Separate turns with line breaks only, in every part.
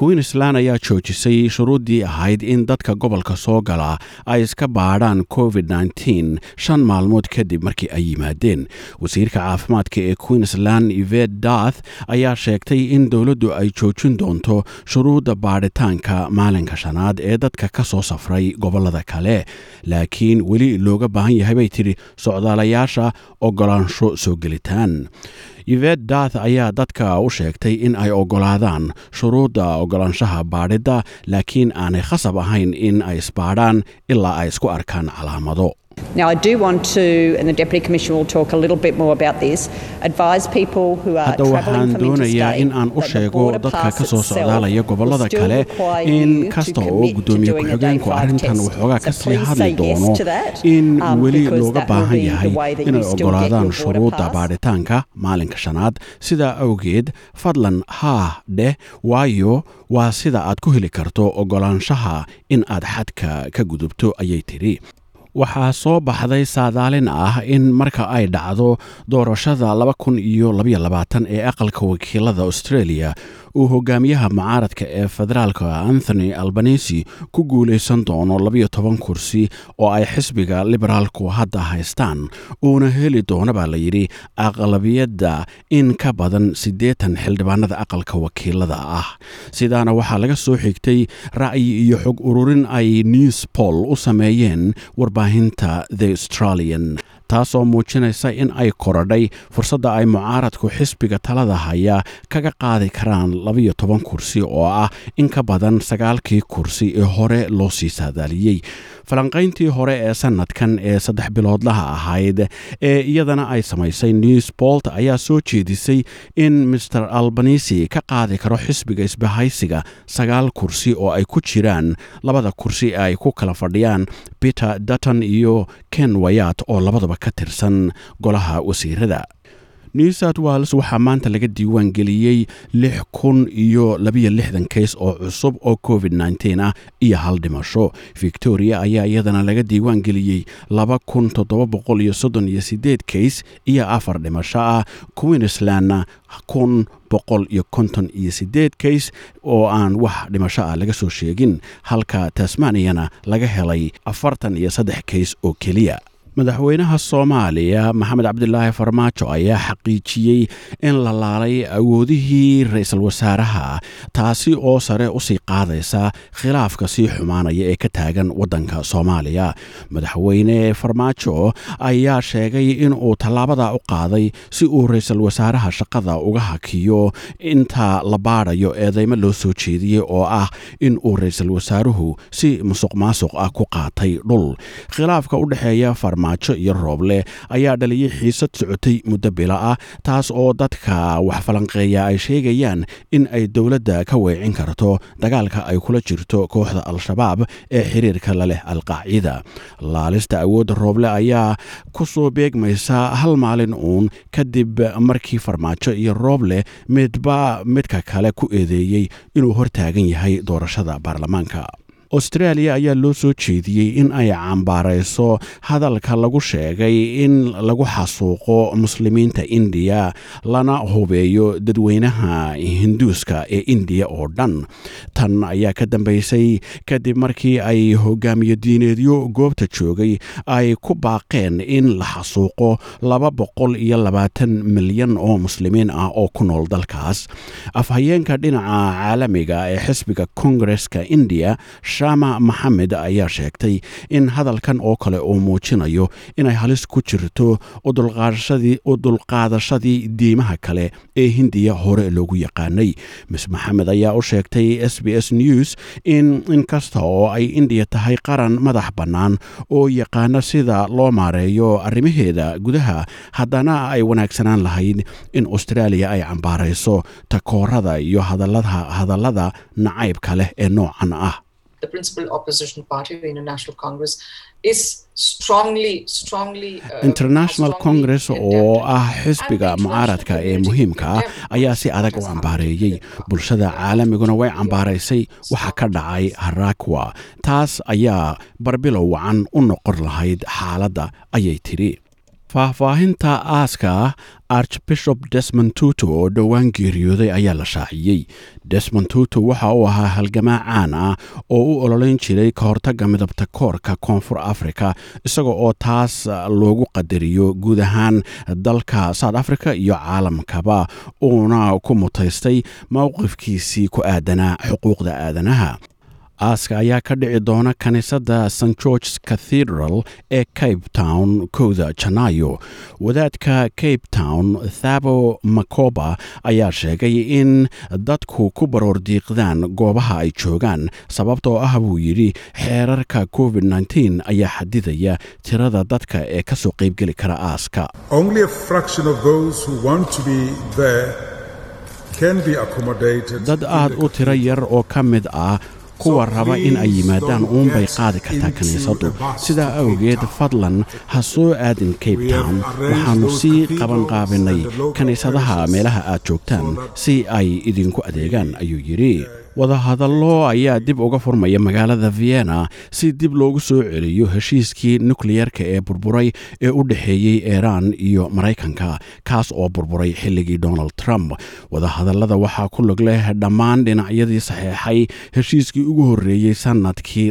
queensland ayaa joojisay shuruuddii ahayd in dadka gobolka soo gala ay iska baadhaan covid shan maalmood kadib markii ay yimaadeen. Wasiirka caafimaadka ee queensland ivet dath ayaa sheegtay in dowladdu ay joojin doonto shuruudda baadhitaanka maalinka shanaad ee dadka ka soo safray gobollada kale. Laakiin weli looga baahan yahay bay tidhi socdaalayaasha ogolaansho soo gelitaan ivet dath ayaa dadka u sheegtay in ay ogolaadaan shuruudda ogolaanshaha baadhidda laakiin aanay khasab ahayn in ay isbaadhaan ilaa ay isku arkaan calaamado
Now, I do want to, and the Deputy Commissioner will talk a little bit more about this, advise people who are
hadda waxaan
travelling from
doonayaa
interstate
in aan u sheego dadka ka soo socdaalaya gobollada
still
kale in kasta oo
day
ku-xigeenku arrintan waxoogaa ka sii hadli doono
to that,
in
um,
weli
because
looga baahan yahay
way that you
inay
border
shuruudda baadhitaanka maalinka shanaad sidaa awgeed fadlan haa dheh waayo waa sida aad ku heli karto ogolaanshaha in aad xadka ka gudubto ayay tidhi waxaa soo baxday saadaalin ah in marka ay dhacdo doorashada laba kun iyo labaiyo labaatan ee aqalka wakiilada australia uu hogaamiyaha mucaaradka ee federaalka anthony albanisi ku guulaysan doono labiyo toban kursi oo ay xisbiga liberaalku hadda haystaan uuna heli doono baa layidhi aqlabiyadda in ka badan siddeetan xildhibaanada aqalka wakiilada ah. Sidaana waxaa laga soo xigtay ra'yi iyo xog ururin ay news poll u sameeyeen warbaahinta the australian taasoo muujinaysa in ay korodhay. Fursadda ay mucaaradku xisbiga talada haya kaga qaadi karaan labiyo toban kursi oo ah in ka badan sagaalkii kursi ee hore loo sii saadaaliyey. Falanqayntii hore ee sannadkan ee saddex biloodlaha ahayd ee iyadana ay samaysay newsbolt ayaa soo jeedisay in master albanisi ka qaadi karo xisbiga isbahaysiga sagaal kursi oo ay ku jiraan labada kursi ee ay ku kala fadhiyaan peter dutton iyo ken wayat oo labadaba ka tirsan golaha wasiirada. New south wales waxaa maanta laga diiwaan geliyey lix kun iyo labiyo lixdan keys oo cusub oo covid nteen ah iyo hal dhimasho. Victoria ayaa iyadana laga diiwaan geliyey laba kun toddoba boqol iyo soddon iyo sideed keys iyo afar dhimasho ah. Queenslandna kun boqol iyo konton iyo sideed keys oo aan wax dhimasho ah laga soo sheegin halka tasmaniyana laga helay afartan iyo saddex keys oo keliya madaxweynaha soomaaliya maxamed cabdilaahi farmaajo ayaa xaqiijiyey in la laalay awoodihii ra'iisul wasaaraha taasi oo sare u sii qaadaysa khilaafka sii xumaanaya ee ka taagan waddanka soomaaliya. Madaxweyne farmaajo ayaa sheegay inuu tallaabada u qaaday si uu ra'iisul wasaaraha shaqada uga hakiyo inta la baadhayo eedeymo loo soo jeediyey oo ah in uu ra'iisul wasaaruhu si musuq maasuq ah ku qaatay dhul. Khilaafka u farmaajo iyo rooble ayaa dhaliyey xiisad socotay muddo bila ah taas oo dadka wax falanqeeya ay sheegayaan in ay dowladda ka weecin karto dagaalka ay kula jirto kooxda al-shabaab ee xiriirka la leh alqaacida. Laalista awoodda rooble ayaa ku soo beegmaysa hal maalin uun kadib markii farmaajo iyo rooble midba midka kale ku eedeeyey inuu hortaagan yahay doorashada baarlamaanka australia ayaa loo soo jeediyey in ay cambaarayso hadalka lagu sheegay in lagu xasuuqo muslimiinta indiya lana hubeeyo dadweynaha hinduuska ee indiya oo dhan. Tan ayaa ka dambaysay kadib markii ay hogaamiye diineedyo goobta joogay ay ku baaqeen in la xasuuqo laba boqol iyo labaatan milyan oo muslimiin ah oo ku nool dalkaas. Afhayeenka dhinaca caalamiga ee xisbiga kongareska indiya shama maxamed ayaa sheegtay in hadalkan oo kale uu muujinayo inay halis ku jirto u dulqaadashadii diimaha kale ee hindiya hore loogu yaqaanay. Mis maxamed ayaa u sheegtay s b s news in inkasta oo ay indiya tahay qaran madax bannaan oo yaqaana sida loo maareeyo arrimaheeda gudaha haddana ay wanaagsanaan lahayd in australia ay cambaarayso takoorada iyo hadallada nacaybka leh ee noocan ah
the principal opposition party, the International Congress, is strongly, strongly. Uh,
international congress oo ah xisbiga mucaaradka ee muhiimka ah ayaa si adag u cambaareeyey bulshada caalamiguna way cambaaraysay waxa ka dhacay harakwa taas ayaa barbilow wacan u noqon lahayd xaaladda ayay tidhi faahfaahinta aaska archbishop desmond tutu oo dhowaan geeriyooday ayaa la shaaciyey. Desmond tutu waxa uu ahaa halgamaa caan ah oo u ololeyn jiray ka hortagga midabta koorka koonfur africa isaga oo taas loogu qadariyo guud ahaan dalka south africa iyo caalamkaba uuna ku mutaystay mowqifkiisii ku aadanaa xuquuqda aadanaha aaska ayaa ka dhici doona kiniisadda st georges cathedral ee cape town kowda janaayo wadaadka cape town thabo macoba ayaa sheegay in dadku ku baroordiiqdaan goobaha ay joogaan sababtoo ah buu yidhi xeerarka covid -19 ayaa xadidaya tirada dadka ee ka soo qaybgeli kara aaska. Dad aad u tiro yar oo ka mid ah kuwa raba in ay yimaadaan uunbay qaadi kartaa kiniisaddu sidaa awgeed fadlan ha soo aadin cape town. Waxaannu sii qabanqaabinay kiniisadaha meelaha aad joogtaan si ay idinku adeegaan ayuu yidhi wadahadallo ayaa dib uga furmaya magaalada vienna si dib loogu soo celiyo heshiiskii nukliyerka ee burburay ee u dhexeeyey iiraan iyo maraykanka kaas oo burburay xilligii donald trump. Wadahadallada waxaa ku log leh dhammaan dhinacyadii saxeexay heshiiskii ugu horreeyey sannadkii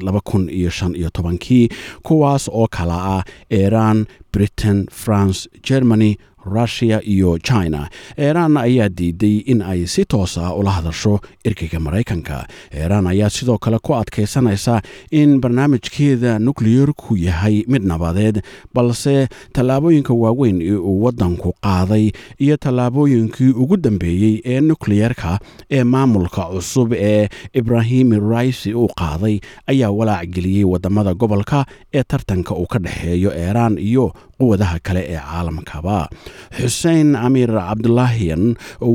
kii kuwaas oo kala ah iiraan britain france germany russiya iyo china. Iiraan ayaa diiday in ay si toos ah ula hadasho ergeyga maraykanka. Iiraan ayaa sidoo kale ku adkaysanaysa in barnaamijkeeda nukliyerku yahay mid nabadeed balse tallaabooyinka waaweyn ee uu waddanku qaaday iyo tallaabooyinkii ugu dambeeyey ee nukliyerka ee maamulka cusub ee ibrahimi raisi uu qaaday ayaa walaac geliyey waddamada gobolka ee tartanka uu ka dhexeeyo iiraan iyo quwadaha kale ee caalamkaba xuseen amiir cabdulaahiyan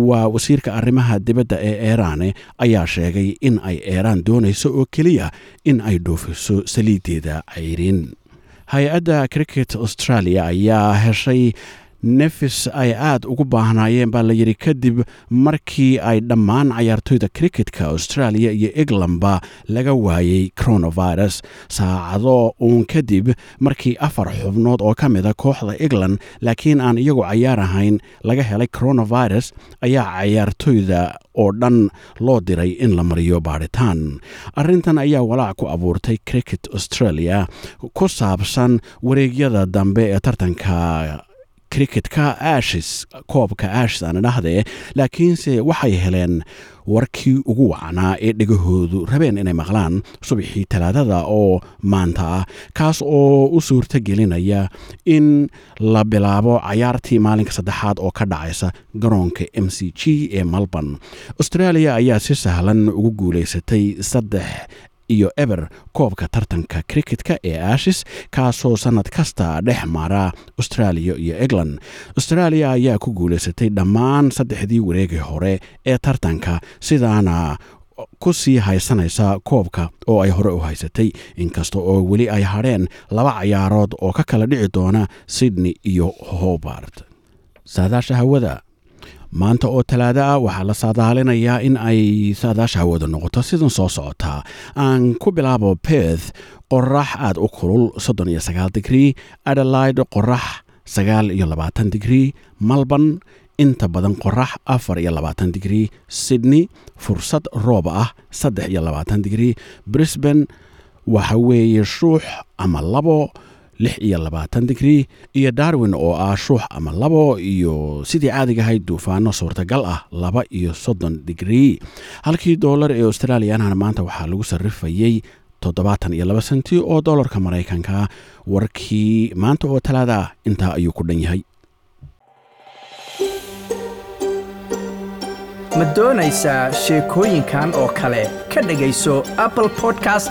waa wasiirka arrimaha dibadda ee iiraane ayaa sheegay in ay iiraan doonayso oo keliya in ay dhoofiso saliideeda cayrin hay'adda cricket australia ayaa heshay nefis ay aad ugu baahnaayeen baa la yidhi kadib markii ay dhammaan cayaartoyda cricketka australia iyo englandba laga waayey coronavirus. Saacado uun kadib markii afar xubnood oo ka mid a kooxda england laakiin aan iyagu cayaar ahayn laga helay coronavirus ayaa cayaartoyda oo dhan loo diray in la mariyo baadhitaan arrintan ayaa walaac ku abuurtay cricket australia ku saabsan wareegyada dambe ee tartanka cricketka ashis koobka ashis aan idhahdee laakiinse waxay heleen warkii ugu wacnaa ee dhegahoodu rabeen inay maqlaan subaxii talaadada oo maanta ah kaas oo u suurto gelinaya in la bilaabo cayaartii maalinka saddexaad oo ka dhacaysa garoonka m c g ee melbourne. Australia ayaa si sahlan ugu guulaysatay saddex iyo eber koobka tartanka cricketka ee ashis kaasoo sannad kasta dhex mara australia iyo england. Australia ayaa ku guulaysatay dhammaan saddexdii wareegii hore ee tartanka sidaana ku sii haysanaysa koobka oo ay hore u haysatay. Inkasta oo weli ay hadheen laba cayaarood oo ka kala dhici doona sydney iyo hobart. Saadaasha hawada maanta oo talaado ah waxaa la saadaalinayaa in ay saadaasha hawada noqoto sidan soo socotaa aan ku bilaabo beth qorax aad u kulul soddon iyo sagaal digrii adelaide qorax sagaal iyo labaatan digrii malborn inta badan qorax afar iyo labaatan digrii sydney fursad roob ah saddex iyo labaatan digrii brisban waxa weeye shuux ama labo lix iyo labaatan digrii iyo darwin oo ah shuux ama labo iyo sidii caadigahayd duufaano suurtagal ah laba iyo soddon digrii halkii doolar ee australiyanana maanta waxaa lagu sarrifayey toddobaatan iyo laba senti oo doolarka maraykanka. Warkii maanta oo talaada ah intaa ayuu ku dhan yahay.
Ma doonaysaa sheekooyinkan oo kale? Ka dhegayso apple podcast